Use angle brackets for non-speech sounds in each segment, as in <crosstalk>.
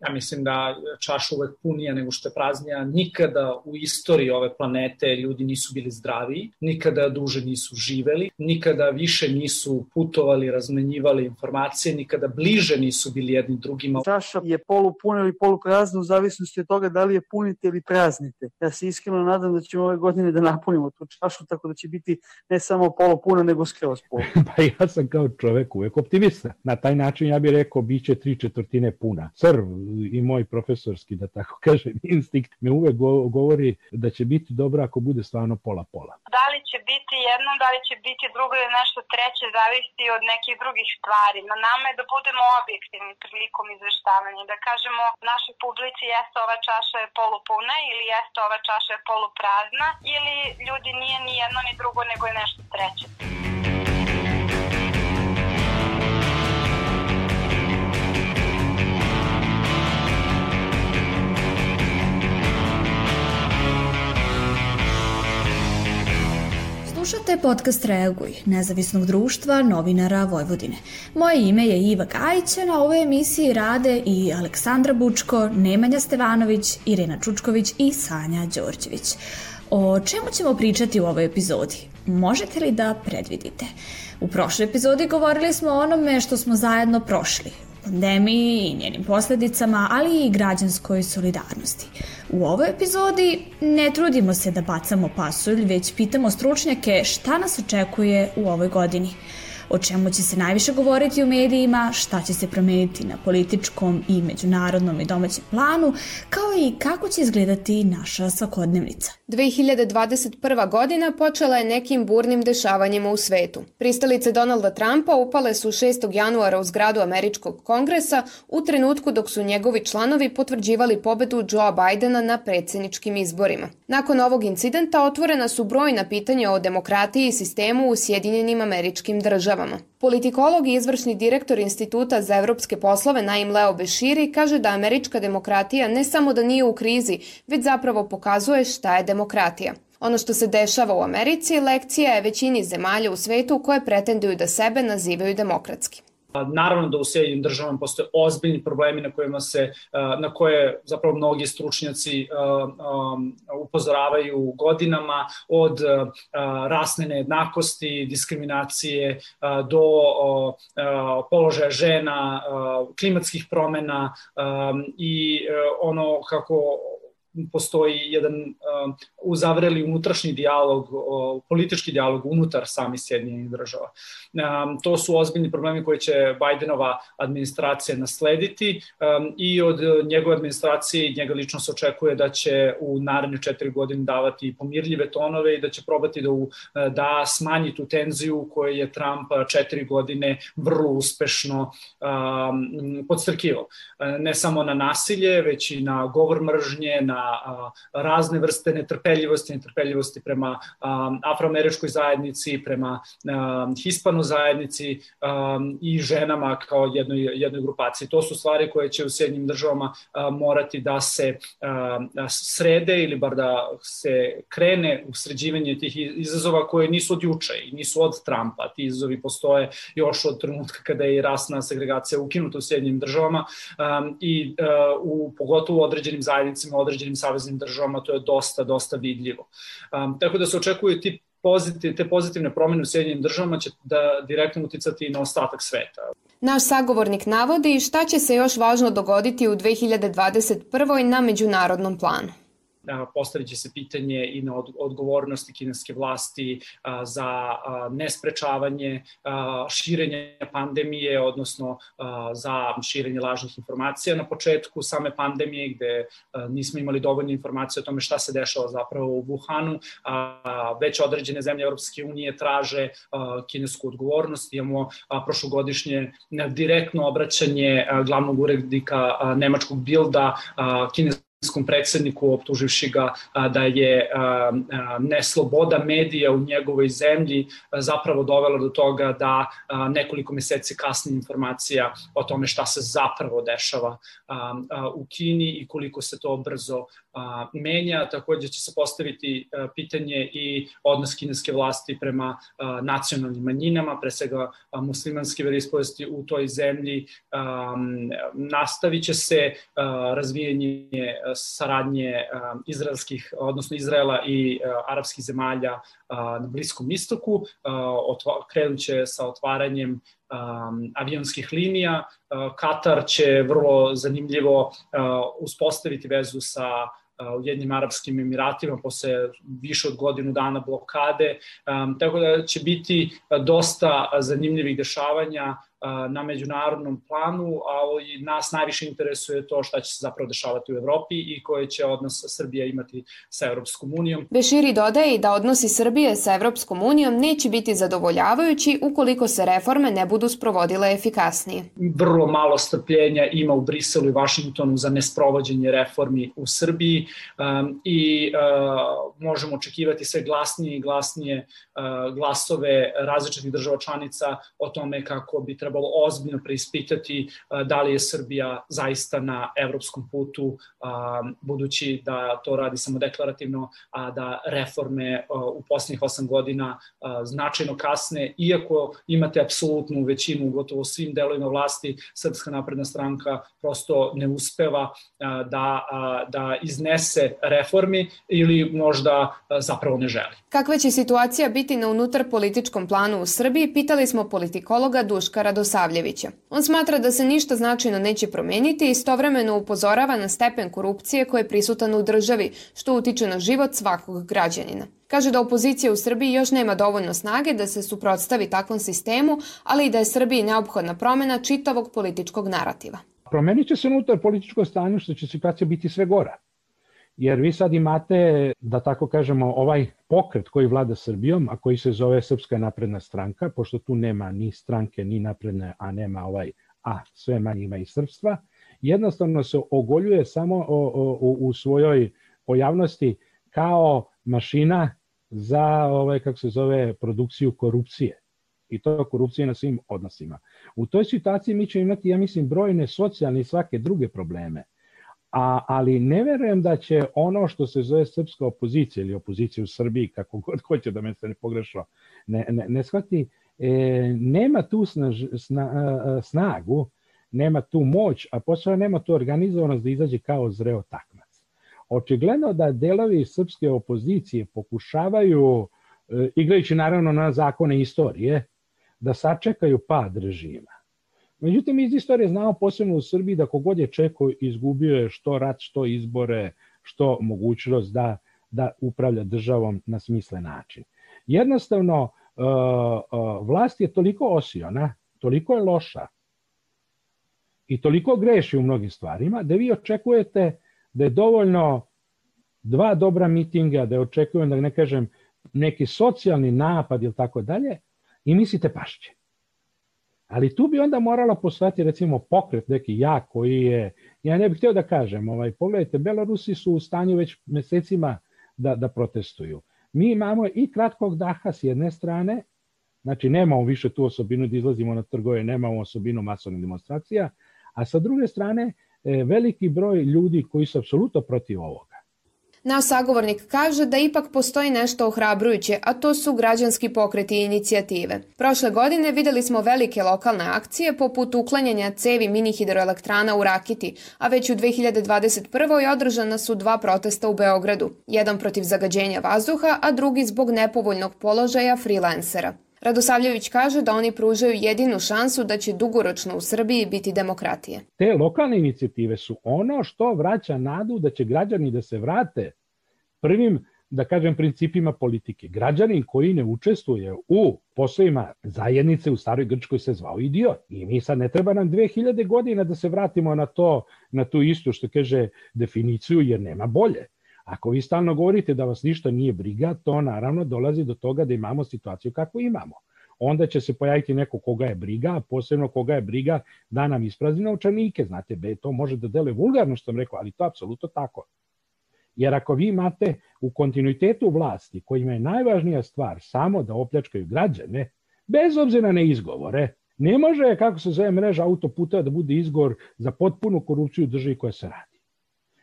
ja mislim da čaša uvek punija nego što je praznija. Nikada u istoriji ove planete ljudi nisu bili zdraviji, nikada duže nisu živeli, nikada više nisu putovali, razmenjivali informacije, nikada bliže nisu bili jedni drugima. Čaša je polupuna ili poluprazna u zavisnosti od toga da li je punite ili praznite. Ja se iskreno nadam da ćemo ove godine da napunimo tu čašu tako da će biti ne samo polupuna nego skroz polu. <laughs> pa ja sam kao čovek uvek optimista. Na taj način ja bih rekao biće tri četvrtine puna. Crv i moj profesorski, da tako <laughs> kažem, instinkt me uvek govori da će biti dobro ako bude stvarno pola-pola. Da li će biti jedno, da li će biti drugo ili nešto treće, zavisi od nekih drugih stvari. Na nama je da budemo objektivni prilikom izveštavanja, da kažemo našoj publici jeste ova čaša je polupuna ili jeste ova čaša je poluprazna ili ljudi nije ni jedno ni drugo nego je nešto treće. Slušate podcast Reaguj, nezavisnog društva novinara Vojvodine. Moje ime je Iva Gajić, na ovoj emisiji rade i Aleksandra Bučko, Nemanja Stevanović, Irena Čučković i Sanja Đorđević. O čemu ćemo pričati u ovoj epizodi? Možete li da predvidite? U prošloj epizodi govorili smo o onome što smo zajedno prošli, pandemiji i njenim posledicama, ali i građanskoj solidarnosti. U ovoj epizodi ne trudimo se da bacamo pasulj, već pitamo stručnjake šta nas očekuje u ovoj godini – o čemu će se najviše govoriti u medijima, šta će se promeniti na političkom i međunarodnom i domaćem planu, kao i kako će izgledati naša svakodnevnica. 2021. godina počela je nekim burnim dešavanjima u svetu. Pristalice Donalda Trumpa upale su 6. januara u zgradu Američkog kongresa u trenutku dok su njegovi članovi potvrđivali pobedu Joea Bidena na predsjedničkim izborima. Nakon ovog incidenta otvorena su brojna pitanja o demokratiji i sistemu u Sjedinjenim američkim državama državama. Politikolog i izvršni direktor Instituta za evropske poslove Naim Leo Beširi kaže da američka demokratija ne samo da nije u krizi, već zapravo pokazuje šta je demokratija. Ono što se dešava u Americi lekcija je većini zemalja u svetu koje pretenduju da sebe nazivaju demokratski. Naravno da u Sjedinim državama postoje ozbiljni problemi na kojima se na koje zapravo mnogi stručnjaci upozoravaju godinama od rasne nejednakosti, diskriminacije do položaja žena, klimatskih promena i ono kako postoji jedan uh, uzavreli unutrašnji dijalog, uh, politički dijalog unutar sami Sjedinjenih država. Um, to su ozbiljni problemi koje će Bidenova administracija naslediti um, i od njegove administracije njega lično se očekuje da će u naredne četiri godine davati pomirljive tonove i da će probati da, u, da smanji tu tenziju koju je Trump četiri godine vrlo uspešno um, podstrkivao. Ne samo na nasilje, već i na govor mržnje, na razne vrste netrpeljivosti, netrpeljivosti prema afroameričkoj zajednici, prema hispano zajednici i ženama kao jednoj, jednoj grupaciji. To su stvari koje će u Sjednjim državama morati da se srede ili bar da se krene u sređivanje tih izazova koje nisu od juče i nisu od Trumpa. Ti izazovi postoje još od trenutka kada je rasna segregacija ukinuta u Sjednjim državama i u pogotovo u određenim zajednicama, određenim saveznim državama, to je dosta, dosta vidljivo. Um, tako da se očekuju ti pozitiv, te pozitivne promene u Sjedinjenim državama će da direktno uticati na ostatak sveta. Naš sagovornik navodi šta će se još važno dogoditi u 2021. na međunarodnom planu postavit će se pitanje i na odgovornosti kineske vlasti za nesprečavanje širenja pandemije, odnosno za širenje lažnih informacija na početku same pandemije gde nismo imali dovoljne informacije o tome šta se dešava zapravo u Wuhanu, već određene zemlje Europske unije traže kinesku odgovornost. Imamo prošlogodišnje direktno obraćanje glavnog urednika nemačkog bilda kineske ukrajinskom predsedniku optuživši ga da je nesloboda medija u njegovoj zemlji zapravo dovela do toga da nekoliko meseci kasnije informacija o tome šta se zapravo dešava u Kini i koliko se to brzo menja. Takođe će se postaviti pitanje i odnos kineske vlasti prema nacionalnim manjinama, pre svega muslimanske verispovesti u toj zemlji. Nastavit će se razvijanje saradnje izraelskih, odnosno Izraela i arapskih zemalja na Bliskom istoku. Krenut će sa otvaranjem avionskih linija. Katar će vrlo zanimljivo uspostaviti vezu sa u jednim arapskim emiratima posle više od godinu dana blokade, tako da će biti dosta zanimljivih dešavanja na međunarodnom planu, ali nas najviše interesuje to šta će se zapravo dešavati u Evropi i koje će odnos Srbija imati sa Evropskom unijom. Beširi dodaje da odnosi Srbije sa Evropskom unijom neće biti zadovoljavajući ukoliko se reforme ne budu sprovodile efikasnije. Vrlo malo strpljenja ima u Briselu i Vašingtonu za nesprovođenje reformi u Srbiji um, i uh, možemo očekivati sve glasnije i glasnije uh, glasove različitih država članica o tome kako bi trebalo trebalo ozbiljno preispitati da li je Srbija zaista na evropskom putu, budući da to radi samo deklarativno, a da reforme u poslednjih osam godina značajno kasne, iako imate apsolutnu većinu u gotovo svim delovima vlasti, Srpska napredna stranka prosto ne uspeva da, da iznese reformi ili možda zapravo ne želi. Kakva će situacija biti na unutar političkom planu u Srbiji, pitali smo politikologa Duška Radosavljevića. On smatra da se ništa značajno neće promeniti i istovremeno upozorava na stepen korupcije koji je prisutan u državi, što utiče na život svakog građanina. Kaže da opozicija u Srbiji još nema dovoljno snage da se suprotstavi takvom sistemu, ali i da je Srbiji neophodna promena čitavog političkog narativa. Promenit će se unutar političko stanje što će situacija biti sve gora. Jer vi sad imate, da tako kažemo, ovaj pokret koji vlada Srbijom, a koji se zove Srpska napredna stranka, pošto tu nema ni stranke, ni napredne, a nema ovaj a sve manje ima i srpstva, jednostavno se ogoljuje samo o, o, u svojoj pojavnosti kao mašina za ovaj kako se zove produkciju korupcije i to korupcije na svim odnosima. U toj situaciji mi ćemo imati, ja mislim, brojne socijalne i svake druge probleme. A, ali ne verujem da će ono što se zove srpska opozicija ili opozicija u Srbiji, kako god hoće da me se ne pogrešno, ne, ne, ne shvati, e, nema tu snaž, sna, snagu, nema tu moć, a posle nema tu organizovanost da izađe kao zreo takmac. Očigledno da delovi srpske opozicije pokušavaju, e, igrajući naravno na zakone istorije, da sačekaju pad režima Međutim, iz istorije znamo posebno u Srbiji da kogod je Čeko izgubio je što rat, što izbore, što mogućnost da, da upravlja državom na smislen način. Jednostavno, uh, uh, vlast je toliko osiona, toliko je loša i toliko greši u mnogim stvarima, da vi očekujete da je dovoljno dva dobra mitinga, da je očekujem, da ne kažem, neki socijalni napad ili tako dalje, i mislite pašće. Ali tu bi onda morala posvati recimo pokret neki jak koji je, ja ne bih htio da kažem, ovaj, pogledajte, Belorusi su u stanju već mesecima da, da protestuju. Mi imamo i kratkog daha s jedne strane, znači nemamo više tu osobinu da izlazimo na trgove, nemamo osobinu masovnih demonstracija, a sa druge strane e, veliki broj ljudi koji su apsolutno protiv ovoga. Naš sagovornik kaže da ipak postoji nešto ohrabrujuće, a to su građanski pokreti i inicijative. Prošle godine videli smo velike lokalne akcije poput uklanjanja cevi mini hidroelektrana u Rakiti, a već u 2021. održana su dva protesta u Beogradu. Jedan protiv zagađenja vazduha, a drugi zbog nepovoljnog položaja freelancera. Radosavljević kaže da oni pružaju jedinu šansu da će dugoročno u Srbiji biti demokratije. Te lokalne inicijative su ono što vraća nadu da će građani da se vrate prvim da kažem, principima politike. Građanin koji ne učestvuje u poslovima zajednice u staroj Grčkoj se zvao idiot. I mi sad ne treba nam 2000 godina da se vratimo na to, na tu istu što kaže definiciju, jer nema bolje. Ako vi stalno govorite da vas ništa nije briga, to naravno dolazi do toga da imamo situaciju kakvu imamo. onda će se pojaviti neko koga je briga, posebno koga je briga da nam isprazni novčanike. Znate, be, to može da deluje vulgarno što sam rekao, ali to je apsolutno tako. Jer ako vi imate u kontinuitetu vlasti, kojima je najvažnija stvar samo da opljačkaju građane, bez obzira na izgovore, ne može, kako se zove mreža autoputa, da bude izgovor za potpunu korupciju državi koja se radi.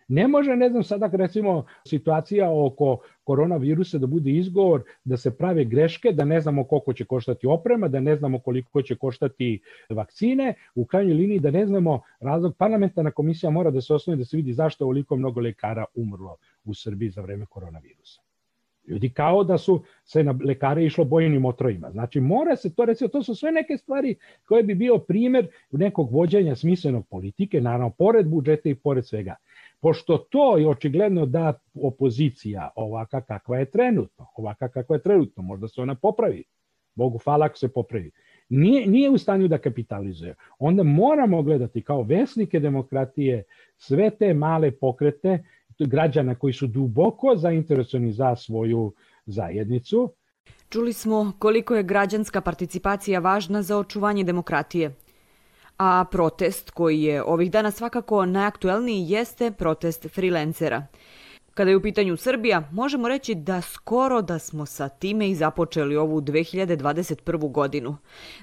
Ne može, ne znam, sada recimo situacija oko koronavirusa da bude izgovor da se prave greške, da ne znamo koliko će koštati oprema, da ne znamo koliko će koštati vakcine, u krajnjoj liniji da ne znamo razlog. Parlamentarna komisija mora da se osnovi da se vidi zašto je ovoliko mnogo lekara umrlo u Srbiji za vreme koronavirusa. Ljudi kao da su se na lekare išlo bojnim otrovima. Znači mora se to, recimo, to su sve neke stvari koje bi bio primer nekog vođenja smislenog politike, naravno pored budžeta i pored svega. Pošto to je očigledno da opozicija ovaka kakva je trenutno, ovaka kakva je trenutno, možda se ona popravi, Bogu hvala ako se popravi, nije, nije u stanju da kapitalizuje, onda moramo gledati kao vesnike demokratije sve te male pokrete građana koji su duboko zainteresovani za svoju zajednicu. Čuli smo koliko je građanska participacija važna za očuvanje demokratije. A protest koji je ovih dana svakako najaktuelniji jeste protest freelancera. Kada je u pitanju Srbija, možemo reći da skoro da smo sa time i započeli ovu 2021. godinu.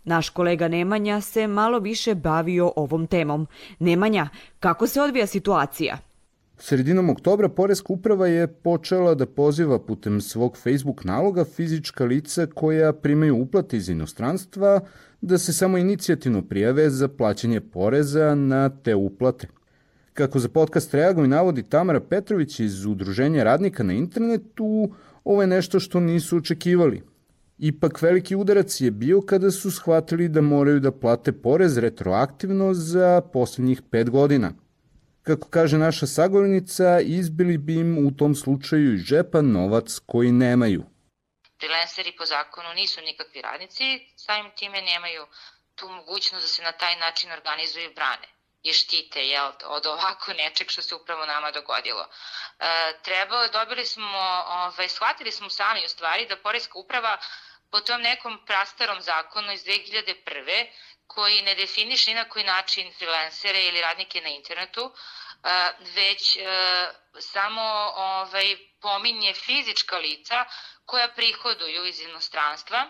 Naš kolega Nemanja se malo više bavio ovom temom. Nemanja, kako se odvija situacija? Sredinom oktobra Poreska uprava je počela da poziva putem svog Facebook naloga fizička lica koja primaju uplate iz inostranstva da se samo inicijativno prijave za plaćanje poreza na te uplate. Kako za podcast reaguju navodi Tamara Petrović iz Udruženja radnika na internetu, ovo je nešto što nisu očekivali. Ipak veliki udarac je bio kada su shvatili da moraju da plate porez retroaktivno za poslednjih pet godina. Kako kaže naša sagovornica, izbili bi im u tom slučaju iz džepa novac koji nemaju. Freelanceri po zakonu nisu nikakvi radnici, samim time nemaju tu mogućnost da se na taj način organizuju i brane i štite jel, od ovako nečeg što se upravo nama dogodilo. E, trebalo, dobili smo, ovaj, shvatili smo sami u stvari da Poreska uprava po tom nekom prastarom zakonu iz 2001 koji ne definiš ni na koji način freelancere ili radnike na internetu, već e, samo ovaj, pominje fizička lica koja prihoduju iz inostranstva.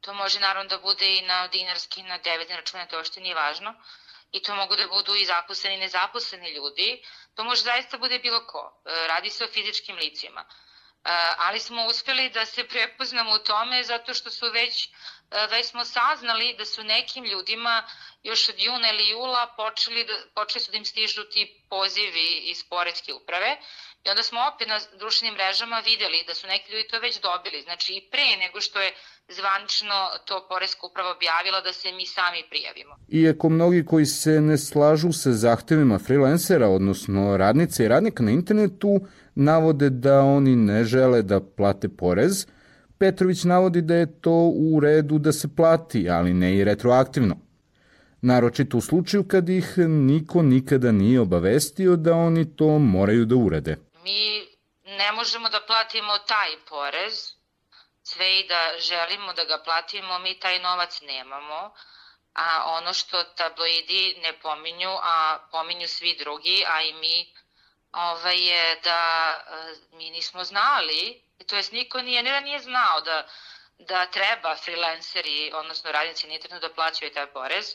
To može naravno da bude i na dinarski, na devizne račune, to što nije važno. I to mogu da budu i zaposleni i nezaposleni ljudi. To može zaista bude bilo ko. E, radi se o fizičkim licima. E, ali smo uspeli da se prepoznamo u tome zato što su već E, već smo saznali da su nekim ljudima još od juna ili jula počeli, da, počeli su da im stižu ti pozivi iz Poredske uprave i onda smo opet na društvenim mrežama videli da su neki ljudi to već dobili, znači i pre nego što je zvanično to Poreska uprava objavila da se mi sami prijavimo. Iako mnogi koji se ne slažu sa zahtevima freelancera, odnosno radnice i radnika na internetu, navode da oni ne žele da plate porez, Petrović navodi da je to u redu da se plati, ali ne i retroaktivno. Naročito u slučaju kad ih niko nikada nije obavestio da oni to moraju da urade. Mi ne možemo da platimo taj porez, sve i da želimo da ga platimo, mi taj novac nemamo, a ono što tabloidi ne pominju, a pominju svi drugi, a i mi, ovaj je da e, mi nismo znali to jest niko nije, ne da nije znao da, da treba freelanceri, odnosno radnici na internetu da plaćaju taj porez,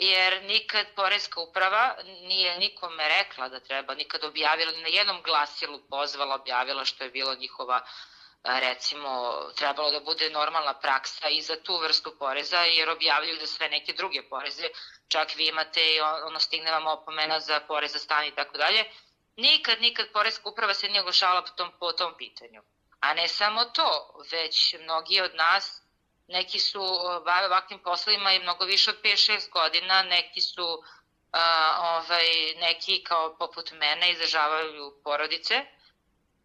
jer nikad Poreska uprava nije nikome rekla da treba, nikad objavila, na jednom glasilu pozvala, objavila što je bilo njihova recimo trebalo da bude normalna praksa i za tu vrstu poreza jer objavljuju da sve neke druge poreze, čak vi imate i ono stigne vam opomena za porez za stan i tako dalje. Nikad, nikad Poreska uprava se nije oglašavala po tom, po tom pitanju. A ne samo to, već mnogi od nas, neki su bave ovakvim poslovima i mnogo više od 5-6 godina, neki su a, ovaj, neki kao poput mene izdržavaju porodice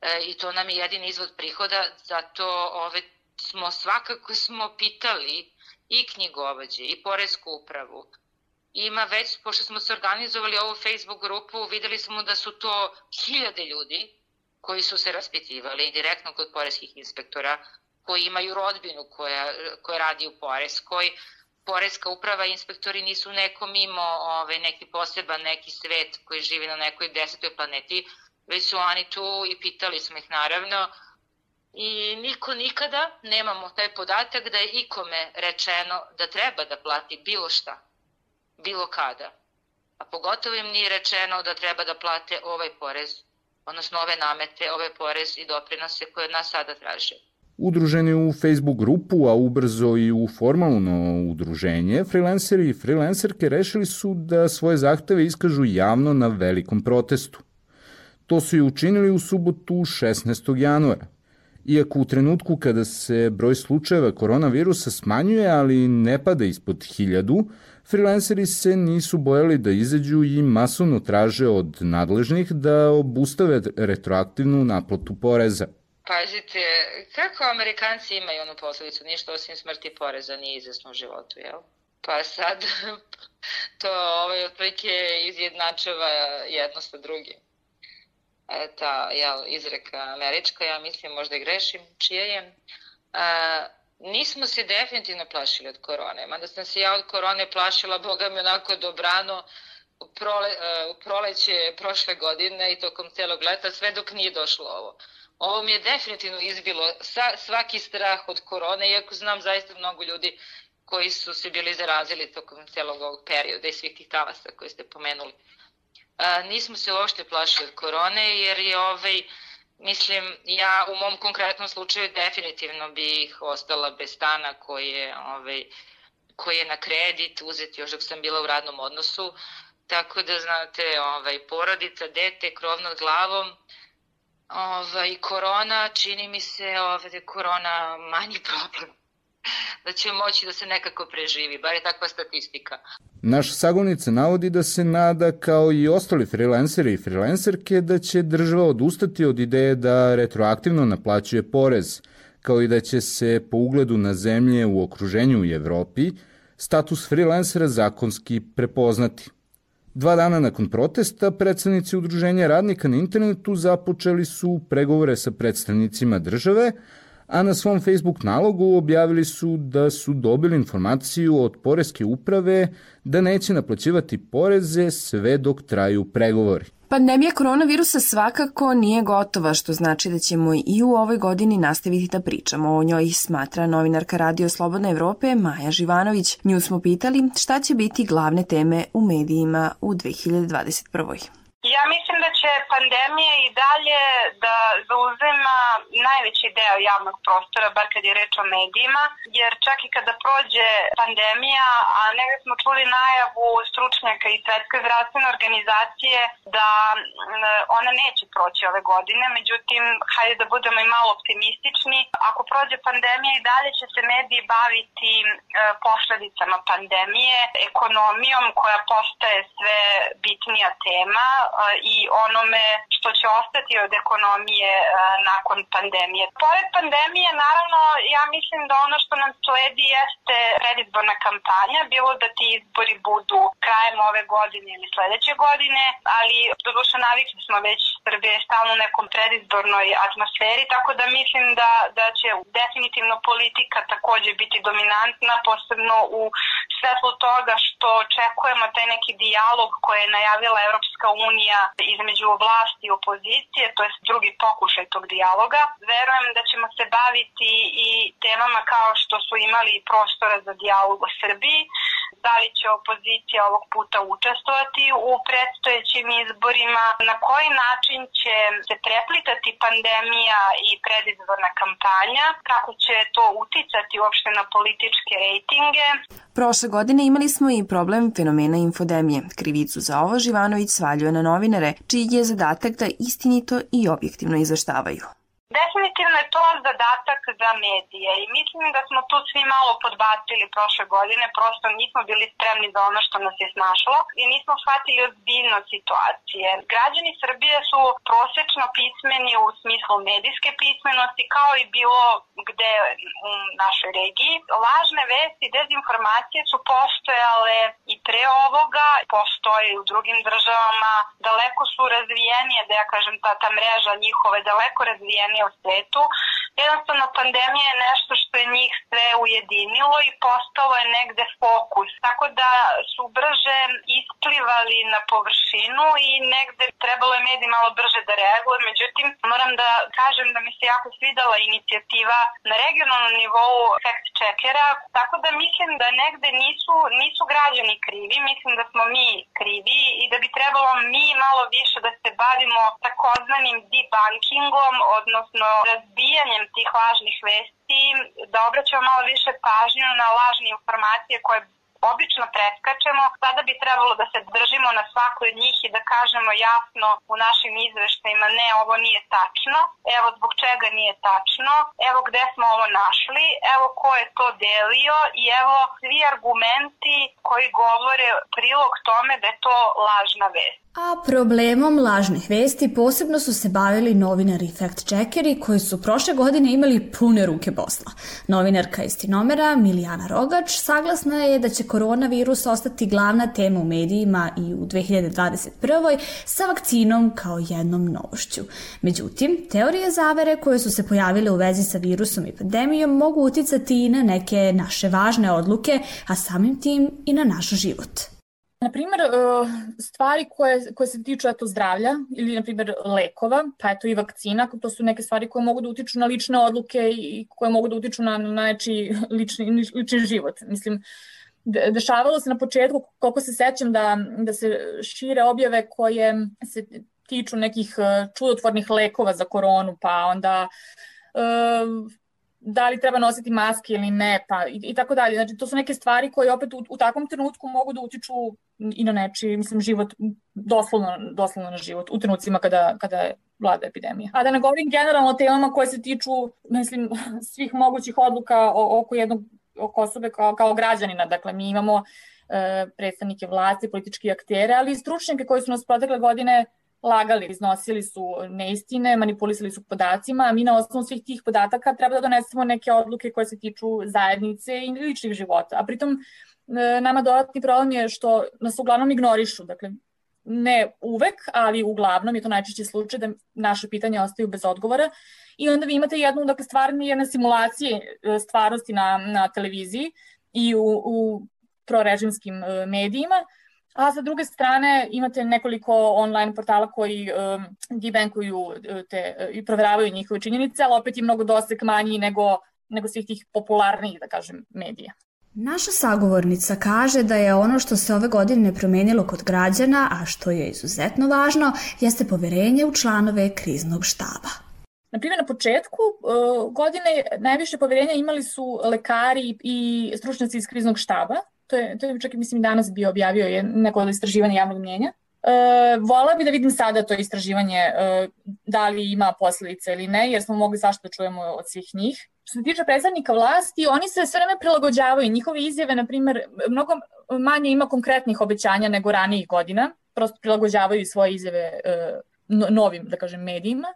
e, i to nam je jedin izvod prihoda, zato ove, smo svakako smo pitali i knjigovođe i poresku upravu. Ima već, pošto smo se organizovali ovu Facebook grupu, videli smo da su to hiljade ljudi koji su se raspitivali direktno kod poreskih inspektora koji imaju rodbinu koja, koja radi u Poreskoj. Poreska uprava i inspektori nisu neko mimo ove, neki poseban, neki svet koji živi na nekoj desetoj planeti, već su oni tu i pitali smo ih naravno i niko nikada nemamo taj podatak da je ikome rečeno da treba da plati bilo šta, bilo kada. A pogotovo im nije rečeno da treba da plate ovaj porez, odnosno ove namete, ove porez i doprinose koje od nas sada traže. Udruženi u Facebook grupu, a ubrzo i u formalno udruženje, freelanceri i freelancerke rešili su da svoje zahteve iskažu javno na velikom protestu. To su i učinili u subotu 16. januara. Iako u trenutku kada se broj slučajeva koronavirusa smanjuje, ali ne pada ispod hiljadu, freelanceri se nisu bojali da izađu i masovno traže od nadležnih da obustave retroaktivnu naplatu poreza. Pazite, kako Amerikanci imaju onu posledicu, ništa osim smrti poreza nije izvesno u životu, jel? Pa sad <laughs> to ovaj, otprilike izjednačava jedno sa drugim. E, ta jel, izreka američka, ja mislim možda i grešim, čija je. A, nismo se definitivno plašili od korone, mada sam se ja od korone plašila, boga mi onako dobrano, u, prole, u proleće prošle godine i tokom celog leta, sve dok nije došlo ovo. Ovo mi je definitivno izbilo sa, svaki strah od korone, iako znam zaista mnogo ljudi koji su se bili zarazili tokom celog ovog perioda i svih tih talasa koje ste pomenuli. A, nismo se uopšte plašili od korone jer je ovaj, mislim, ja u mom konkretnom slučaju definitivno bih ostala bez stana koji je, ovaj, koji je na kredit uzet još dok sam bila u radnom odnosu. Tako da, znate, ovaj, porodica, dete, krov nad glavom, ovaj, korona, čini mi se ovaj, da korona manji problem <laughs> da će moći da se nekako preživi, bar je takva statistika. Naš sagonica navodi da se nada kao i ostali freelanceri i freelancerke da će država odustati od ideje da retroaktivno naplaćuje porez, kao i da će se po ugledu na zemlje u okruženju u Evropi status freelancera zakonski prepoznati. Dva dana nakon protesta, predstavnici Udruženja radnika na internetu započeli su pregovore sa predstavnicima države, a na svom Facebook nalogu objavili su da su dobili informaciju od Poreske uprave da neće naplaćivati poreze sve dok traju pregovori. Pandemija koronavirusa svakako nije gotova, što znači da ćemo i u ovoj godini nastaviti da pričamo o njoj, smatra novinarka Radio Slobodne Evrope Maja Živanović. Nju smo pitali šta će biti glavne teme u medijima u 2021. Ja mislim da će pandemija i dalje da zauzema najveći deo javnog prostora, bar kad je reč o medijima, jer čak i kada prođe pandemija, a negde smo čuli najavu stručnjaka i Svetske zdravstvene organizacije da ona neće proći ove godine, međutim, hajde da budemo i malo optimistični. Ako prođe pandemija i dalje će se mediji baviti posledicama pandemije, ekonomijom koja postaje sve bitnija tema, i onome što će ostati od ekonomije nakon pandemije. Pored pandemije, naravno, ja mislim da ono što nam sledi jeste predizborna kampanja, bilo da ti izbori budu krajem ove godine ili sledeće godine, ali do duše navikli smo već Srbije stalno u nekom predizbornoj atmosferi, tako da mislim da, da će definitivno politika takođe biti dominantna, posebno u svetlu toga što očekujemo taj neki dijalog koje je najavila Evropska unija između vlasti i opozicije, to je drugi pokušaj tog dijaloga. Verujem da ćemo se baviti i temama kao što su imali prostora za dijalog o Srbiji, da li će opozicija ovog puta učestvovati u predstojećim izborima, na koji način će se preplitati pandemija i predizborna kampanja, kako će to uticati uopšte na političke rejtinge. Prošle godine imali smo i problem fenomena infodemije. Krivicu za ovo Živanović svaljuje na novinare, čiji je zadatak da istinito i objektivno izveštavaju. Definitivno je to zadatak za medije i mislim da smo tu svi malo podbacili prošle godine, prosto nismo bili spremni za ono što nas je snašlo i nismo shvatili ozbiljno situacije. Građani Srbije su prosečno pismeni u smislu medijske pismenosti kao i bilo gde u našoj regiji. Lažne vesti i dezinformacije su postojale i pre ovoga, postoje i u drugim državama, daleko su razvijenije, da ja kažem ta, ta mreža njihove daleko razvijenije u svetu. Jednostavno, pandemija je nešto što je njih sve ujedinilo i postalo je negde fokus. Tako da su brže isplivali na površinu i negde trebalo je mediji malo brže da reaguje. Međutim, moram da kažem da mi se jako svidala inicijativa na regionalnom nivou fact checkera, tako da mislim da negde nisu, nisu građani krivi, mislim da smo mi krivi i da bi trebalo mi malo više da se bavimo takozvanim debunkingom, odnosno razbijanjem tih lažnih vesti, da obraćamo malo više pažnju na lažne informacije koje obično preskačemo, sada bi trebalo da se držimo na svakoj od njih i da kažemo jasno u našim izveštajima ne, ovo nije tačno, evo zbog čega nije tačno, evo gde smo ovo našli, evo ko je to delio i evo svi argumenti koji govore prilog tome da je to lažna vest. A problemom lažnih vesti posebno su se bavili novinari fact-checkeri koji su prošle godine imali pune ruke posla. Novinarka istinomera Milijana Rogač saglasna je da će koronavirus ostati glavna tema u medijima i u 2021. sa vakcinom kao jednom novošću. Međutim, teorije zavere koje su se pojavile u vezi sa virusom i pandemijom mogu uticati i na neke naše važne odluke, a samim tim i na naš život. Na primjer, e, stvari koje, koje se tiču eto, zdravlja ili, na primjer, lekova, pa eto i vakcina, to su neke stvari koje mogu da utiču na lične odluke i koje mogu da utiču na, na nečiji lični, lični život. Mislim, dešavalo se na početku, koliko se sećam, da, da se šire objave koje se tiču nekih e, čudotvornih lekova za koronu, pa onda uh, da li treba nositi maske ili ne, pa i, i tako dalje. Znači, to su neke stvari koje opet u, u takvom trenutku mogu da utiču i na nečiji, mislim, život, doslovno, doslovno na život, u trenucima kada, kada vlada epidemija. A da ne govorim generalno o temama koje se tiču, mislim, <laughs> svih mogućih odluka oko jednog oko osobe kao, kao građanina. Dakle, mi imamo e, predstavnike vlasti, politički aktere, ali i stručnjake koji su nas protekle godine lagali, iznosili su neistine, manipulisali su podacima, a mi na osnovu svih tih podataka treba da donesemo neke odluke koje se tiču zajednice i ličnih života. A pritom e, nama dodatni problem je što nas uglavnom ignorišu, dakle ne uvek, ali uglavnom je to najčešći slučaj da naše pitanja ostaju bez odgovora i onda vi imate jednu, dakle, stvarni jedna simulacije stvarnosti na, na televiziji i u, u prorežimskim e, medijima, a sa druge strane imate nekoliko online portala koji um, debankuju te i proveravaju njihove činjenice, ali opet je mnogo dosek manji nego, nego svih tih popularnijih, da kažem, medija. Naša sagovornica kaže da je ono što se ove godine promenilo kod građana, a što je izuzetno važno, jeste poverenje u članove kriznog štaba. Na primjer, na početku uh, godine najviše poverenja imali su lekari i stručnjaci iz kriznog štaba, to je, to je čak i mislim danas bio objavio je neko od istraživanja javnog mnjenja. E, vola bi da vidim sada to istraživanje e, da li ima posledice ili ne, jer smo mogli svašta da čujemo od svih njih. Što se tiče predstavnika vlasti, oni se sve vreme prilagođavaju. Njihove izjave, na primjer, mnogo manje ima konkretnih obećanja nego ranijih godina. Prosto prilagođavaju svoje izjave e, novim, da kažem, medijima.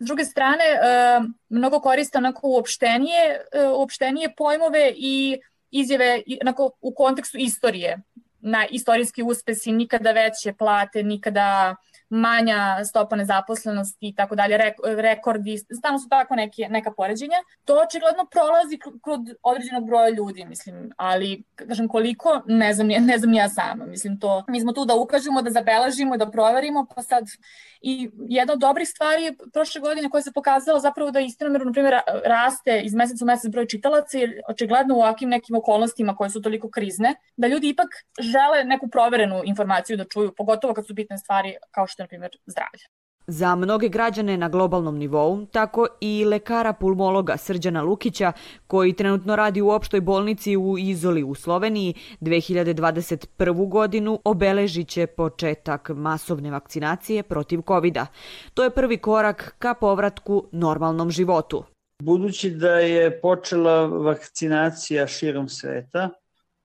S druge strane, e, mnogo koriste onako uopštenije, e, uopštenije pojmove i izjave onako, u kontekstu istorije. Na istorijski uspesi, nikada veće plate, nikada manja stopa nezaposlenosti i tako dalje, rekordi, stano su tako neke, neka poređenja. To očigledno prolazi kod određenog broja ljudi, mislim, ali kažem koliko, ne znam, ne znam ja sama. Mislim, to, mi smo tu da ukažemo, da zabeležimo, da proverimo, pa sad i jedna od dobrih stvari je prošle godine koja se pokazala zapravo da istinomerno, na primjer, raste iz meseca u mesec broj čitalaca, jer očigledno u ovakvim nekim okolnostima koje su toliko krizne, da ljudi ipak žele neku proverenu informaciju da čuju, pogotovo kad su bitne stvari kao što na primjer, zdravlje. Za mnoge građane na globalnom nivou, tako i lekara pulmologa Srđana Lukića, koji trenutno radi u opštoj bolnici u Izoli u Sloveniji, 2021. godinu obeležit će početak masovne vakcinacije protiv covid -a. To je prvi korak ka povratku normalnom životu. Budući da je počela vakcinacija širom sveta,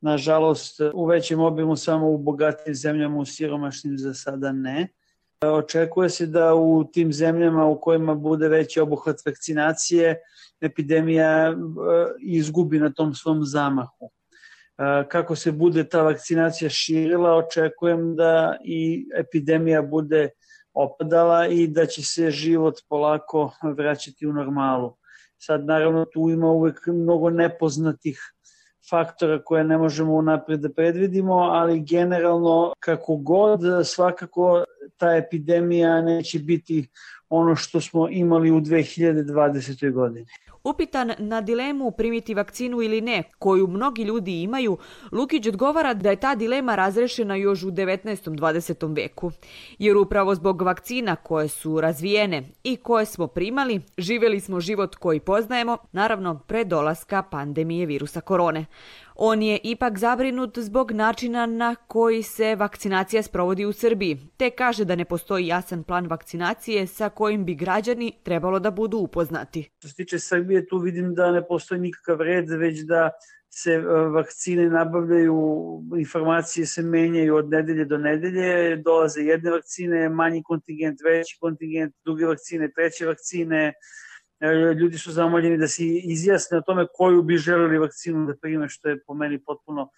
nažalost u većem obimu samo u bogatim zemljama, u siromašnim za sada ne, Očekuje se da u tim zemljama u kojima bude veći obuhvat vakcinacije, epidemija e, izgubi na tom svom zamahu. E, kako se bude ta vakcinacija širila, očekujem da i epidemija bude opadala i da će se život polako vraćati u normalu. Sad naravno tu ima uvek mnogo nepoznatih faktora koje ne možemo unapred da predvidimo, ali generalno kako god svakako ta epidemija neće biti ono što smo imali u 2020. godini. Upitan na dilemu primiti vakcinu ili ne, koju mnogi ljudi imaju, Lukić odgovara da je ta dilema razrešena još u 19. 20. veku. Jer upravo zbog vakcina koje su razvijene i koje smo primali, živeli smo život koji poznajemo, naravno pre dolaska pandemije virusa korone. On je ipak zabrinut zbog načina na koji se vakcinacija sprovodi u Srbiji, te kaže da ne postoji jasan plan vakcinacije sa kojim bi građani trebalo da budu upoznati. Što se tiče Srbije, tu vidim da ne postoji nikakav red, već da se e, vakcine nabavljaju, informacije se menjaju od nedelje do nedelje, dolaze jedne vakcine, manji kontingent, veći kontingent, druge vakcine, treće vakcine, ljudi su zamoljeni da se izjasne o tome koju bi želeli vakcinu da prime, što je po meni potpuno,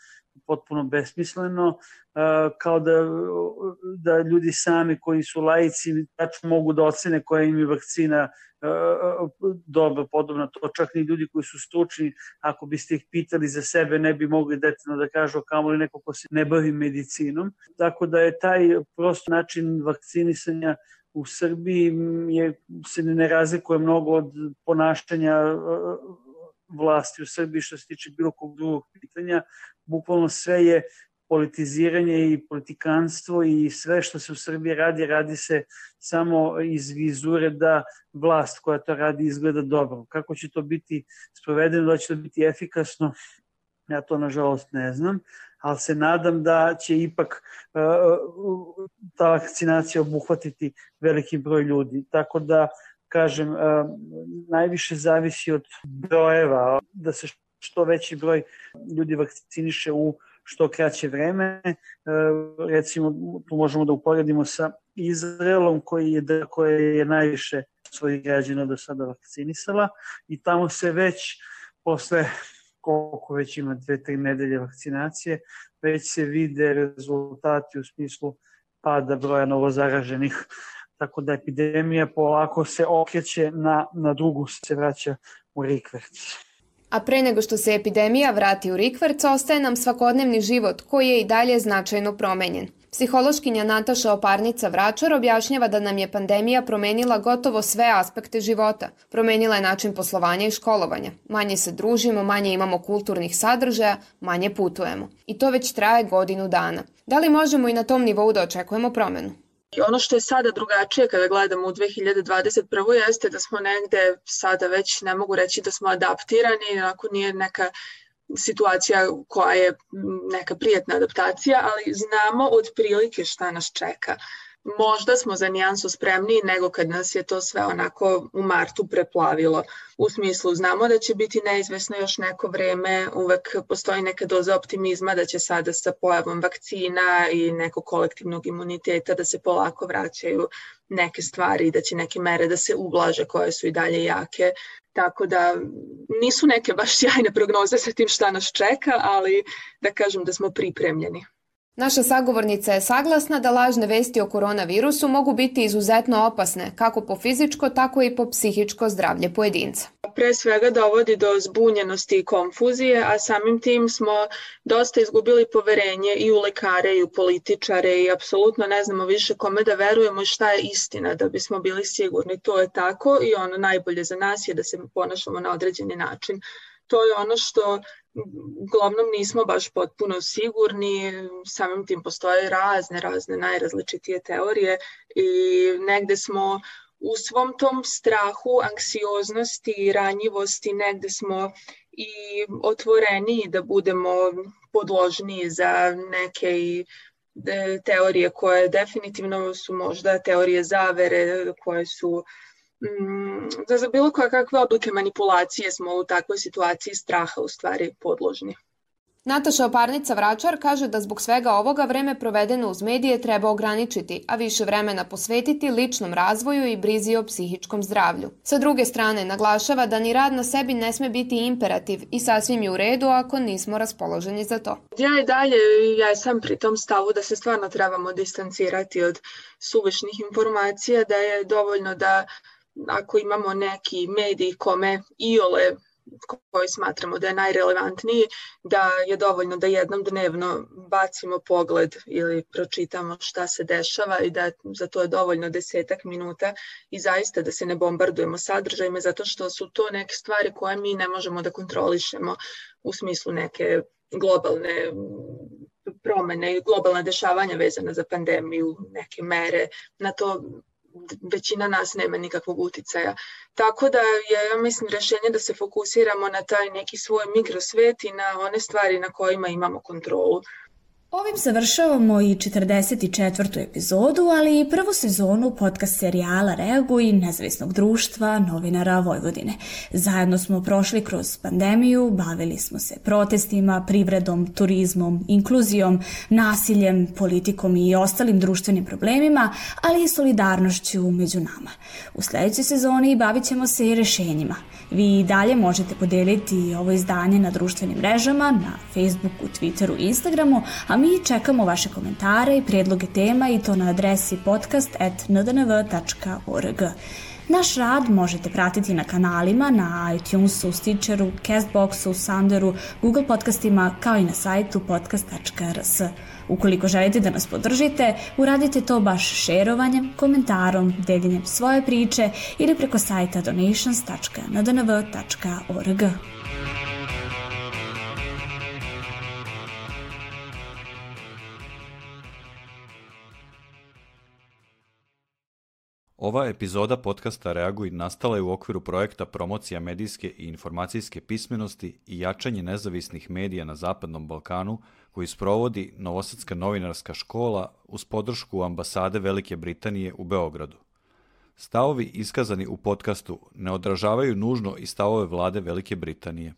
potpuno besmisleno, e, kao da, da ljudi sami koji su laici tačno mogu da ocene koja im je vakcina e, dobro, podobno to. Čak ni ljudi koji su stručni, ako biste ih pitali za sebe, ne bi mogli detaljno da kažu kamo li neko ko se ne bavi medicinom. Tako da je taj prost način vakcinisanja u Srbiji je, se ne razlikuje mnogo od ponašanja e, vlasti u Srbiji što se tiče bilo kog drugog pitanja. Bukvalno sve je politiziranje i politikanstvo i sve što se u Srbiji radi, radi se samo iz vizure da vlast koja to radi izgleda dobro. Kako će to biti sprovedeno, da će to biti efikasno, ja to nažalost ne znam, ali se nadam da će ipak e, ta vakcinacija obuhvatiti veliki broj ljudi. Tako da, kažem, e, najviše zavisi od brojeva, da se što veći broj ljudi vakciniše u što kraće vreme. E, recimo, tu možemo da uporedimo sa Izraelom koji je, koje je najviše svojih građana do sada vakcinisala i tamo se već posle koliko već ima dve, tri nedelje vakcinacije, već se vide rezultati u smislu pada broja novozaraženih. Tako da epidemija polako se okreće na, na drugu, se vraća u rikverc. A pre nego što se epidemija vrati u rikverc, ostaje nam svakodnevni život koji je i dalje značajno promenjen. Psihološkinja Nataša Oparnica Vračar objašnjava da nam je pandemija promenila gotovo sve aspekte života. Promenila je način poslovanja i školovanja. Manje se družimo, manje imamo kulturnih sadržaja, manje putujemo. I to već traje godinu dana. Da li možemo i na tom nivou da očekujemo promenu? I ono što je sada drugačije kada gledamo u 2021. jeste da smo negde sada već ne mogu reći da smo adaptirani, ako nije neka situacija koja je neka prijetna adaptacija, ali znamo otprilike šta nas čeka. Možda smo za nijansu spremniji nego kad nas je to sve onako u martu preplavilo. U smislu znamo da će biti neizvesno još neko vreme, uvek postoji neka doza optimizma da će sada sa pojavom vakcina i nekog kolektivnog imuniteta da se polako vraćaju neke stvari i da će neke mere da se ublaže koje su i dalje jake. Tako da nisu neke baš sjajne prognoze sa tim šta nas čeka, ali da kažem da smo pripremljeni. Naša sagovornica je saglasna da lažne vesti o koronavirusu mogu biti izuzetno opasne, kako po fizičko, tako i po psihičko zdravlje pojedinca. Pre svega dovodi do zbunjenosti i konfuzije, a samim tim smo dosta izgubili poverenje i u lekare i u političare i apsolutno ne znamo više kome da verujemo i šta je istina da bismo bili sigurni. To je tako i ono najbolje za nas je da se ponašamo na određeni način. To je ono što uglavnom nismo baš potpuno sigurni, samim tim postoje razne, razne najrazličitije teorije i negde smo u svom tom strahu, anksioznosti i ranjivosti negde smo i otvoreniji da budemo podložniji za neke i teorije koje definitivno su možda teorije zavere, koje su Mm, da za bilo koje kakve oblike manipulacije smo u takvoj situaciji straha u stvari podložni. Nataša Oparnica Vračar kaže da zbog svega ovoga vreme provedeno uz medije treba ograničiti, a više vremena posvetiti ličnom razvoju i brizi o psihičkom zdravlju. Sa druge strane, naglašava da ni rad na sebi ne sme biti imperativ i sasvim je u redu ako nismo raspoloženi za to. Ja i dalje ja sam pri tom stavu da se stvarno trebamo distancirati od suvišnih informacija, da je dovoljno da ako imamo neki medij kome iole koji smatramo da je najrelevantniji, da je dovoljno da jednom dnevno bacimo pogled ili pročitamo šta se dešava i da za to je dovoljno desetak minuta i zaista da se ne bombardujemo sadržajima zato što su to neke stvari koje mi ne možemo da kontrolišemo u smislu neke globalne promene i globalna dešavanja vezana za pandemiju, neke mere, na to većina nas nema nikakvog uticaja. Tako da je, ja mislim, rešenje da se fokusiramo na taj neki svoj mikrosvet i na one stvari na kojima imamo kontrolu. Ovim završavamo i 44. epizodu, ali i prvu sezonu podcast serijala Reaguj nezavisnog društva novinara Vojvodine. Zajedno smo prošli kroz pandemiju, bavili smo se protestima, privredom, turizmom, inkluzijom, nasiljem, politikom i ostalim društvenim problemima, ali i solidarnošću među nama. U sledećoj sezoni bavit ćemo se i rešenjima. Vi i dalje možete podeliti ovo izdanje na društvenim mrežama, na Facebooku, Twitteru Instagramu, a mi čekamo vaše komentare i prijedloge tema i to na adresi podcast.ndnv.org. Naš rad možete pratiti na kanalima na iTunesu, Stitcheru, Castboxu, Sounderu, Google podcastima kao i na sajtu podcast.rs. Ukoliko želite da nas podržite, uradite to baš šerovanjem, komentarom, deljenjem svoje priče ili preko sajta donations.ndnv.org. Ova epizoda podcasta Reaguj nastala je u okviru projekta Promocija medijske i informacijske pismenosti i jačanje nezavisnih medija na Zapadnom Balkanu koji sprovodi Novosadska novinarska škola uz podršku ambasade Velike Britanije u Beogradu. Stavovi iskazani u podcastu ne odražavaju nužno i stavove vlade Velike Britanije.